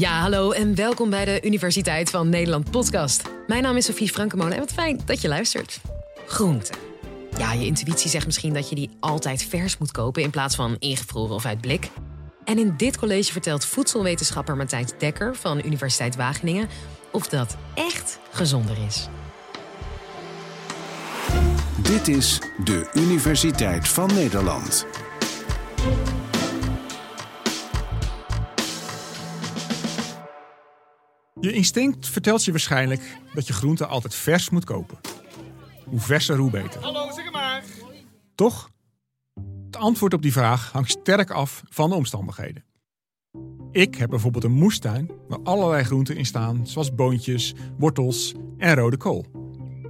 Ja, hallo en welkom bij de Universiteit van Nederland podcast. Mijn naam is Sofie Frankemolen en wat fijn dat je luistert. Groenten. Ja, je intuïtie zegt misschien dat je die altijd vers moet kopen in plaats van ingevroren of uit blik. En in dit college vertelt voedselwetenschapper Matthijs Dekker van Universiteit Wageningen of dat echt gezonder is. Dit is de Universiteit van Nederland. Je instinct vertelt je waarschijnlijk dat je groenten altijd vers moet kopen. Hoe verser, hoe beter. Hallo, zeg maar. Toch? Het antwoord op die vraag hangt sterk af van de omstandigheden. Ik heb bijvoorbeeld een moestuin waar allerlei groenten in staan, zoals boontjes, wortels en rode kool.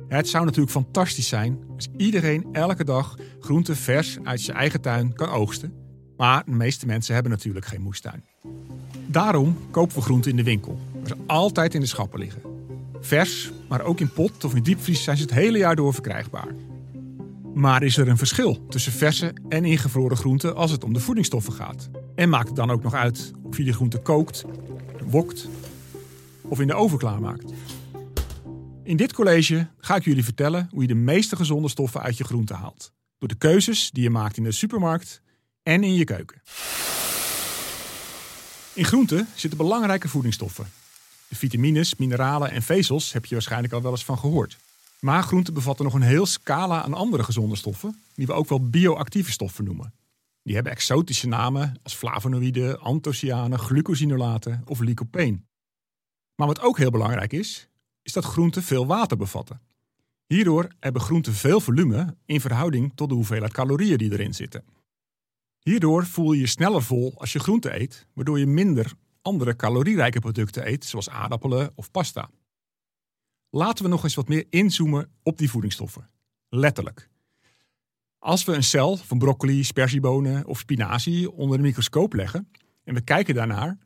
Het zou natuurlijk fantastisch zijn als iedereen elke dag groenten vers uit zijn eigen tuin kan oogsten. Maar de meeste mensen hebben natuurlijk geen moestuin. Daarom kopen we groenten in de winkel, ze altijd in de schappen liggen. Vers, maar ook in pot of in diepvries zijn ze het hele jaar door verkrijgbaar. Maar is er een verschil tussen verse en ingevroren groenten als het om de voedingsstoffen gaat? En maakt het dan ook nog uit of je die groente kookt, wokt of in de oven klaarmaakt? In dit college ga ik jullie vertellen hoe je de meeste gezonde stoffen uit je groente haalt. Door de keuzes die je maakt in de supermarkt en in je keuken. In groenten zitten belangrijke voedingsstoffen. De vitamines, mineralen en vezels heb je waarschijnlijk al wel eens van gehoord. Maar groenten bevatten nog een heel scala aan andere gezonde stoffen, die we ook wel bioactieve stoffen noemen. Die hebben exotische namen als flavonoïden, anthocyanen, glucosinolaten of lycopene. Maar wat ook heel belangrijk is, is dat groenten veel water bevatten. Hierdoor hebben groenten veel volume in verhouding tot de hoeveelheid calorieën die erin zitten. Hierdoor voel je je sneller vol als je groente eet, waardoor je minder andere calorierijke producten eet, zoals aardappelen of pasta. Laten we nog eens wat meer inzoomen op die voedingsstoffen. Letterlijk. Als we een cel van broccoli, sperziebonen of spinazie onder de microscoop leggen en we kijken daarnaar,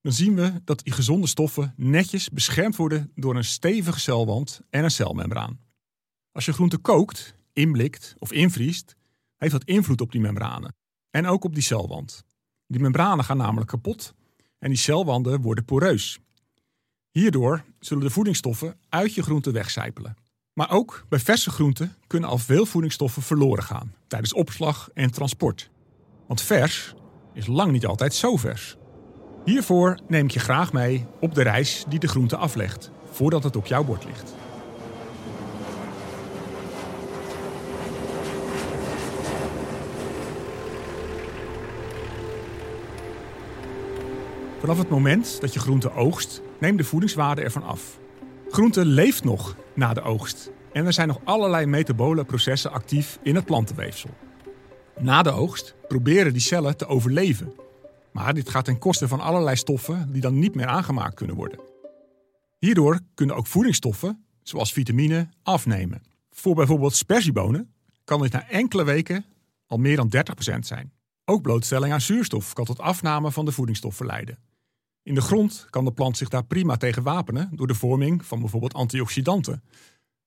dan zien we dat die gezonde stoffen netjes beschermd worden door een stevige celwand en een celmembraan. Als je groente kookt, inblikt of invriest, heeft dat invloed op die membranen en ook op die celwand. Die membranen gaan namelijk kapot en die celwanden worden poreus. Hierdoor zullen de voedingsstoffen uit je groente wegcijpelen. Maar ook bij verse groenten kunnen al veel voedingsstoffen verloren gaan tijdens opslag en transport. Want vers is lang niet altijd zo vers. Hiervoor neem ik je graag mee op de reis die de groente aflegt, voordat het op jouw bord ligt. Vanaf het moment dat je groente oogst, neemt de voedingswaarde ervan af. Groente leeft nog na de oogst en er zijn nog allerlei metabole processen actief in het plantenweefsel. Na de oogst proberen die cellen te overleven. Maar dit gaat ten koste van allerlei stoffen die dan niet meer aangemaakt kunnen worden. Hierdoor kunnen ook voedingsstoffen, zoals vitamine, afnemen. Voor bijvoorbeeld sperziebonen kan dit na enkele weken al meer dan 30% zijn. Ook blootstelling aan zuurstof kan tot afname van de voedingsstoffen leiden. In de grond kan de plant zich daar prima tegen wapenen door de vorming van bijvoorbeeld antioxidanten.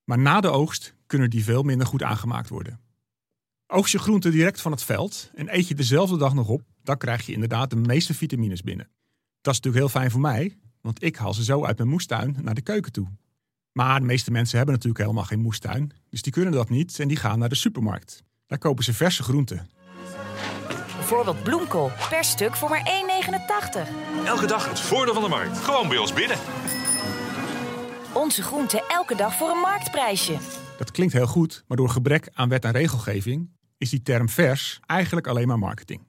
Maar na de oogst kunnen die veel minder goed aangemaakt worden. Oogst je groenten direct van het veld en eet je dezelfde dag nog op, dan krijg je inderdaad de meeste vitamines binnen. Dat is natuurlijk heel fijn voor mij, want ik haal ze zo uit mijn moestuin naar de keuken toe. Maar de meeste mensen hebben natuurlijk helemaal geen moestuin, dus die kunnen dat niet en die gaan naar de supermarkt. Daar kopen ze verse groenten. Bijvoorbeeld bloemkool per stuk voor maar 1,89. Elke dag het voordeel van de markt. Gewoon bij ons binnen. Onze groenten elke dag voor een marktprijsje. Dat klinkt heel goed, maar door gebrek aan wet en regelgeving is die term vers eigenlijk alleen maar marketing.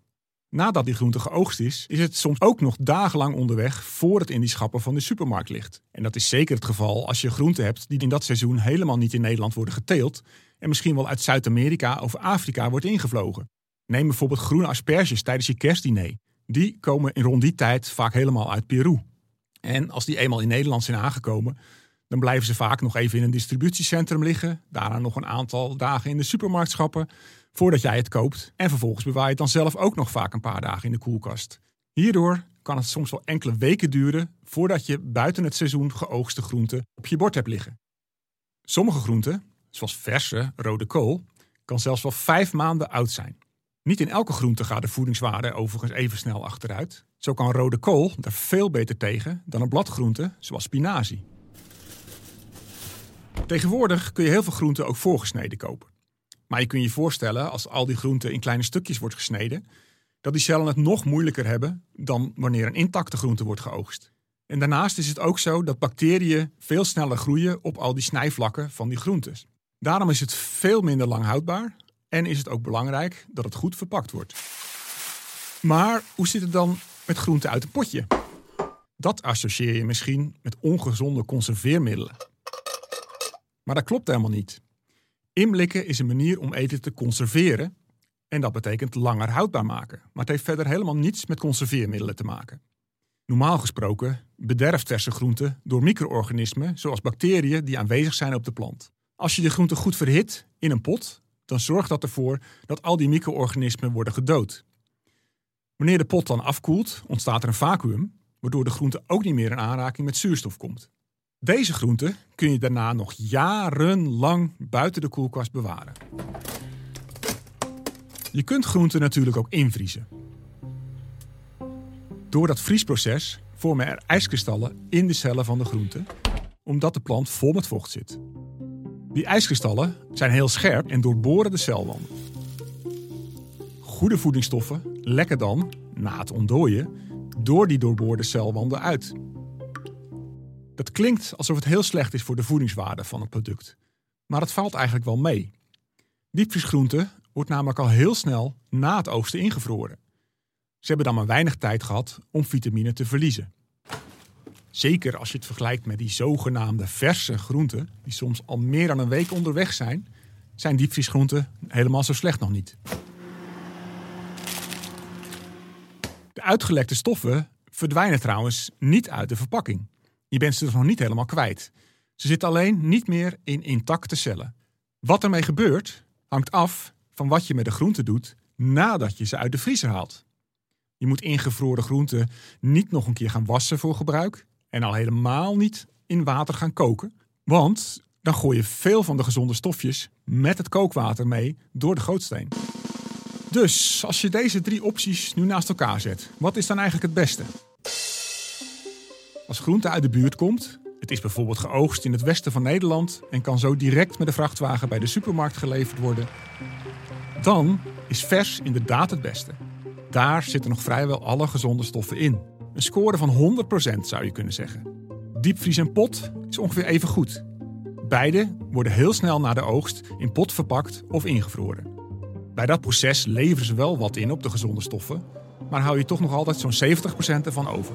Nadat die groente geoogst is, is het soms ook nog dagenlang onderweg voor het in die schappen van de supermarkt ligt. En dat is zeker het geval als je groenten hebt die in dat seizoen helemaal niet in Nederland worden geteeld en misschien wel uit Zuid-Amerika of Afrika wordt ingevlogen. Neem bijvoorbeeld groene asperges tijdens je kerstdiner. Die komen in rond die tijd vaak helemaal uit Peru. En als die eenmaal in Nederland zijn aangekomen, dan blijven ze vaak nog even in een distributiecentrum liggen. Daarna nog een aantal dagen in de supermarkt schappen voordat jij het koopt. En vervolgens bewaar je het dan zelf ook nog vaak een paar dagen in de koelkast. Hierdoor kan het soms wel enkele weken duren voordat je buiten het seizoen geoogste groenten op je bord hebt liggen. Sommige groenten, zoals verse rode kool, kan zelfs wel vijf maanden oud zijn. Niet in elke groente gaat de voedingswaarde overigens even snel achteruit. Zo kan rode kool daar veel beter tegen dan een bladgroente zoals spinazie. Tegenwoordig kun je heel veel groenten ook voorgesneden kopen. Maar je kunt je voorstellen, als al die groenten in kleine stukjes wordt gesneden, dat die cellen het nog moeilijker hebben dan wanneer een intacte groente wordt geoogst. En daarnaast is het ook zo dat bacteriën veel sneller groeien op al die snijvlakken van die groentes. Daarom is het veel minder lang houdbaar en is het ook belangrijk dat het goed verpakt wordt. Maar hoe zit het dan met groenten uit een potje? Dat associeer je misschien met ongezonde conserveermiddelen. Maar dat klopt helemaal niet. Inblikken is een manier om eten te conserveren en dat betekent langer houdbaar maken. Maar het heeft verder helemaal niets met conserveermiddelen te maken. Normaal gesproken bederft verse groenten door micro-organismen zoals bacteriën die aanwezig zijn op de plant. Als je de groente goed verhit in een pot, dan zorgt dat ervoor dat al die micro-organismen worden gedood. Wanneer de pot dan afkoelt, ontstaat er een vacuüm, waardoor de groente ook niet meer in aanraking met zuurstof komt. Deze groente kun je daarna nog jarenlang buiten de koelkast bewaren. Je kunt groenten natuurlijk ook invriezen. Door dat vriesproces vormen er ijskristallen in de cellen van de groente, omdat de plant vol met vocht zit. Die ijskristallen zijn heel scherp en doorboren de celwanden. Goede voedingsstoffen lekken dan, na het ontdooien, door die doorboorde celwanden uit. Dat klinkt alsof het heel slecht is voor de voedingswaarde van het product. Maar het valt eigenlijk wel mee. Diepvriesgroente wordt namelijk al heel snel na het oogsten ingevroren. Ze hebben dan maar weinig tijd gehad om vitamine te verliezen. Zeker als je het vergelijkt met die zogenaamde verse groenten, die soms al meer dan een week onderweg zijn, zijn diepvriesgroenten helemaal zo slecht nog niet. De uitgelekte stoffen verdwijnen trouwens niet uit de verpakking. Je bent ze dus nog niet helemaal kwijt. Ze zitten alleen niet meer in intacte cellen. Wat ermee gebeurt, hangt af van wat je met de groenten doet nadat je ze uit de vriezer haalt. Je moet ingevroren groenten niet nog een keer gaan wassen voor gebruik en al helemaal niet in water gaan koken, want dan gooi je veel van de gezonde stofjes met het kookwater mee door de gootsteen. Dus als je deze drie opties nu naast elkaar zet, wat is dan eigenlijk het beste? Als groente uit de buurt komt, het is bijvoorbeeld geoogst in het westen van Nederland en kan zo direct met de vrachtwagen bij de supermarkt geleverd worden, dan is vers inderdaad het beste. Daar zitten nog vrijwel alle gezonde stoffen in. Een score van 100% zou je kunnen zeggen. Diepvries en pot is ongeveer even goed. Beide worden heel snel na de oogst in pot verpakt of ingevroren. Bij dat proces leveren ze wel wat in op de gezonde stoffen, maar hou je toch nog altijd zo'n 70% ervan over.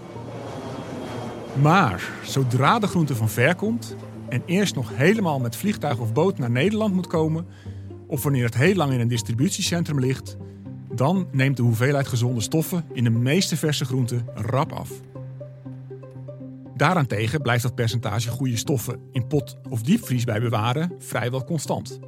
Maar zodra de groente van ver komt en eerst nog helemaal met vliegtuig of boot naar Nederland moet komen, of wanneer het heel lang in een distributiecentrum ligt, dan neemt de hoeveelheid gezonde stoffen in de meeste verse groenten rap af. Daarentegen blijft het percentage goede stoffen in pot of diepvries bij bewaren vrijwel constant.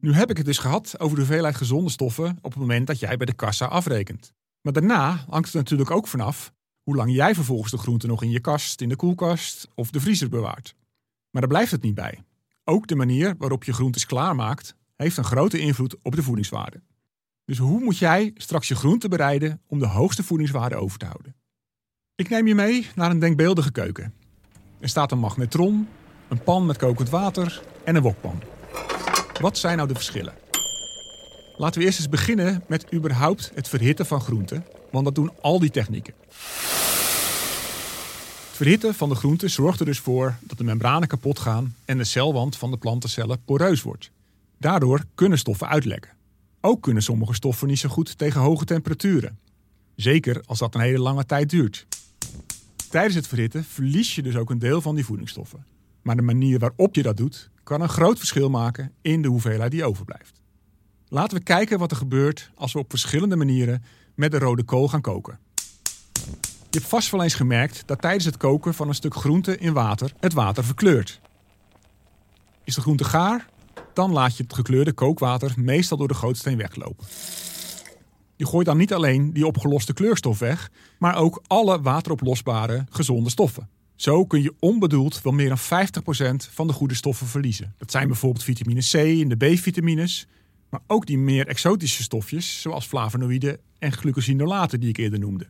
Nu heb ik het dus gehad over de hoeveelheid gezonde stoffen op het moment dat jij bij de kassa afrekent. Maar daarna hangt het natuurlijk ook vanaf hoe lang jij vervolgens de groenten nog in je kast, in de koelkast of de vriezer bewaart. Maar daar blijft het niet bij. Ook de manier waarop je groentes klaarmaakt heeft een grote invloed op de voedingswaarde. Dus hoe moet jij straks je groenten bereiden om de hoogste voedingswaarde over te houden? Ik neem je mee naar een denkbeeldige keuken. Er staat een magnetron, een pan met kokend water en een wokpan. Wat zijn nou de verschillen? Laten we eerst eens beginnen met überhaupt het verhitten van groenten, want dat doen al die technieken. Het verhitten van de groente zorgt er dus voor dat de membranen kapot gaan en de celwand van de plantencellen poreus wordt. Daardoor kunnen stoffen uitlekken. Ook kunnen sommige stoffen niet zo goed tegen hoge temperaturen. Zeker als dat een hele lange tijd duurt. Tijdens het verhitten verlies je dus ook een deel van die voedingsstoffen. Maar de manier waarop je dat doet, kan een groot verschil maken in de hoeveelheid die overblijft. Laten we kijken wat er gebeurt als we op verschillende manieren met de rode kool gaan koken. Je hebt vast wel eens gemerkt dat tijdens het koken van een stuk groente in water het water verkleurt. Is de groente gaar, dan laat je het gekleurde kookwater meestal door de gootsteen weglopen. Je gooit dan niet alleen die opgeloste kleurstof weg, maar ook alle wateroplosbare gezonde stoffen. Zo kun je onbedoeld wel meer dan 50% van de goede stoffen verliezen. Dat zijn bijvoorbeeld vitamine C en de B-vitamines, Maar ook die meer exotische stofjes, zoals flavonoïden en glucosinolaten die ik eerder noemde.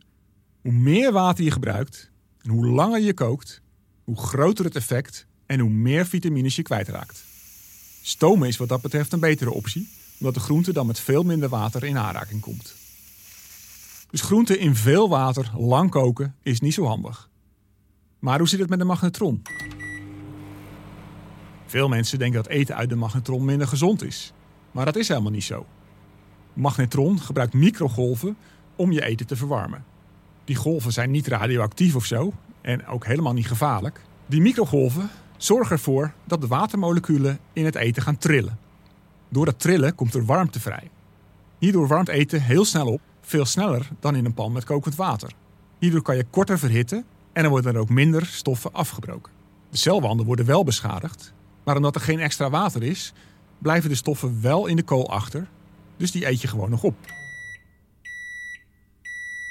Hoe meer water je gebruikt en hoe langer je kookt, hoe groter het effect en hoe meer vitamines je kwijtraakt. Stomen is wat dat betreft een betere optie, omdat de groente dan met veel minder water in aanraking komt. Dus groente in veel water lang koken is niet zo handig. Maar hoe zit het met de magnetron? Veel mensen denken dat eten uit de magnetron minder gezond is. Maar dat is helemaal niet zo. Magnetron gebruikt microgolven om je eten te verwarmen. Die golven zijn niet radioactief of zo en ook helemaal niet gevaarlijk. Die microgolven zorgen ervoor dat de watermoleculen in het eten gaan trillen. Door dat trillen komt er warmte vrij. Hierdoor warmt eten heel snel op, veel sneller dan in een pan met kokend water. Hierdoor kan je korter verhitten en er worden er ook minder stoffen afgebroken. De celwanden worden wel beschadigd, maar omdat er geen extra water is, blijven de stoffen wel in de kool achter, dus die eet je gewoon nog op.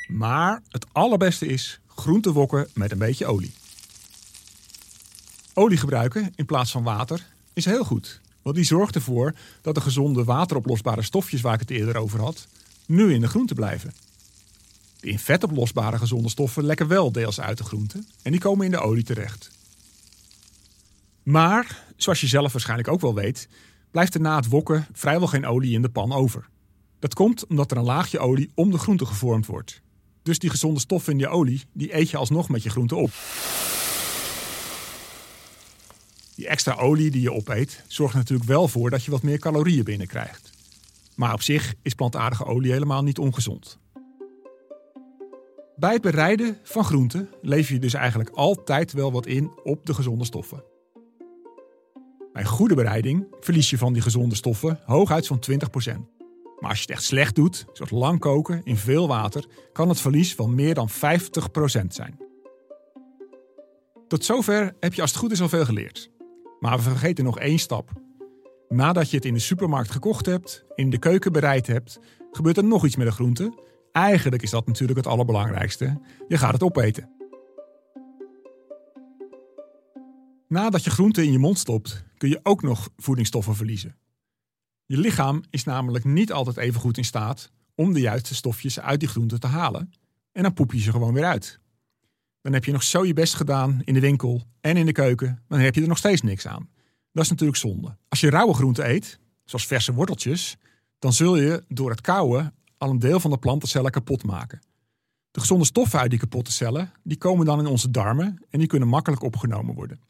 Maar het allerbeste is groente wokken met een beetje olie. Olie gebruiken in plaats van water is heel goed, want die zorgt ervoor dat de gezonde wateroplosbare stofjes waar ik het eerder over had, nu in de groente blijven. De in vet oplosbare gezonde stoffen lekken wel deels uit de groente en die komen in de olie terecht. Maar, zoals je zelf waarschijnlijk ook wel weet, blijft er na het wokken vrijwel geen olie in de pan over. Dat komt omdat er een laagje olie om de groente gevormd wordt. Dus die gezonde stoffen in je olie, die eet je alsnog met je groente op. Extra olie die je opeet, zorgt natuurlijk wel voor dat je wat meer calorieën binnenkrijgt. Maar op zich is plantaardige olie helemaal niet ongezond. Bij het bereiden van groenten lever je dus eigenlijk altijd wel wat in op de gezonde stoffen. Bij goede bereiding verlies je van die gezonde stoffen hooguit zo'n 20%. Maar als je het echt slecht doet, zoals lang koken in veel water, kan het verlies van meer dan 50% zijn. Tot zover heb je als het goed is al veel geleerd. Maar we vergeten nog één stap. Nadat je het in de supermarkt gekocht hebt, in de keuken bereid hebt, gebeurt er nog iets met de groente. Eigenlijk is dat natuurlijk het allerbelangrijkste. Je gaat het opeten. Nadat je groente in je mond stopt, kun je ook nog voedingsstoffen verliezen. Je lichaam is namelijk niet altijd even goed in staat om de juiste stofjes uit die groente te halen. En dan poep je ze gewoon weer uit. Dan heb je nog zo je best gedaan in de winkel en in de keuken, dan heb je er nog steeds niks aan. Dat is natuurlijk zonde. Als je rauwe groenten eet, zoals verse worteltjes, dan zul je door het kauwen al een deel van de plantencellen kapot maken. De gezonde stoffen uit die kapotte cellen, die komen dan in onze darmen en die kunnen makkelijk opgenomen worden.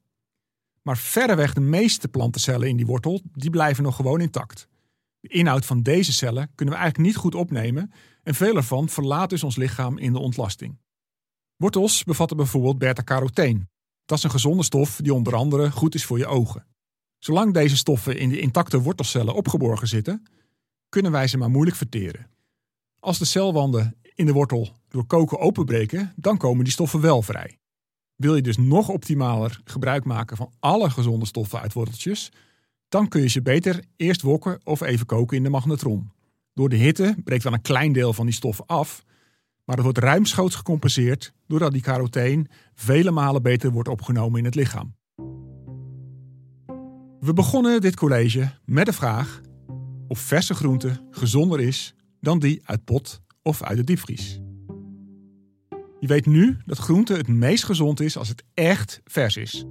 Maar verreweg de meeste plantencellen in die wortel, die blijven nog gewoon intact. De inhoud van deze cellen kunnen we eigenlijk niet goed opnemen en veel ervan verlaat dus ons lichaam in de ontlasting. Wortels bevatten bijvoorbeeld beta-carotene. Dat is een gezonde stof die onder andere goed is voor je ogen. Zolang deze stoffen in de intacte wortelcellen opgeborgen zitten, kunnen wij ze maar moeilijk verteren. Als de celwanden in de wortel door koken openbreken, dan komen die stoffen wel vrij. Wil je dus nog optimaler gebruik maken van alle gezonde stoffen uit worteltjes, dan kun je ze beter eerst wokken of even koken in de magnetron. Door de hitte breekt wel een klein deel van die stoffen af, maar het wordt ruimschoots gecompenseerd doordat die carotene vele malen beter wordt opgenomen in het lichaam. We begonnen dit college met de vraag of verse groente gezonder is dan die uit pot of uit de diepvries. Je weet nu dat groente het meest gezond is als het echt vers is.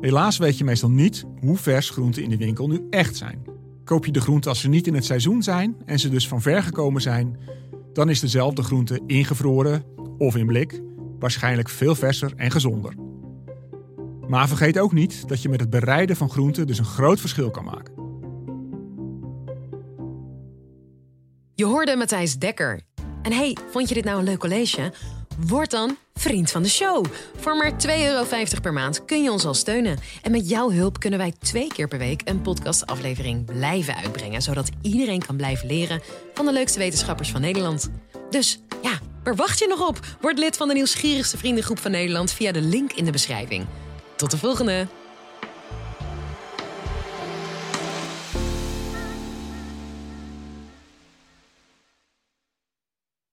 Helaas weet je meestal niet hoe vers groenten in de winkel nu echt zijn. Koop je de groenten als ze niet in het seizoen zijn en ze dus van ver gekomen zijn, dan is dezelfde groente ingevroren of in blik waarschijnlijk veel verser en gezonder. Maar vergeet ook niet dat je met het bereiden van groenten dus een groot verschil kan maken. Je hoorde Matthijs Dekker. En hey, vond je dit nou een leuk college? Word dan vriend van de show. Voor maar 2,50 euro per maand kun je ons al steunen. En met jouw hulp kunnen wij twee keer per week een podcastaflevering blijven uitbrengen. Zodat iedereen kan blijven leren van de leukste wetenschappers van Nederland. Dus ja, waar wacht je nog op? Word lid van de nieuwsgierigste vriendengroep van Nederland via de link in de beschrijving. Tot de volgende!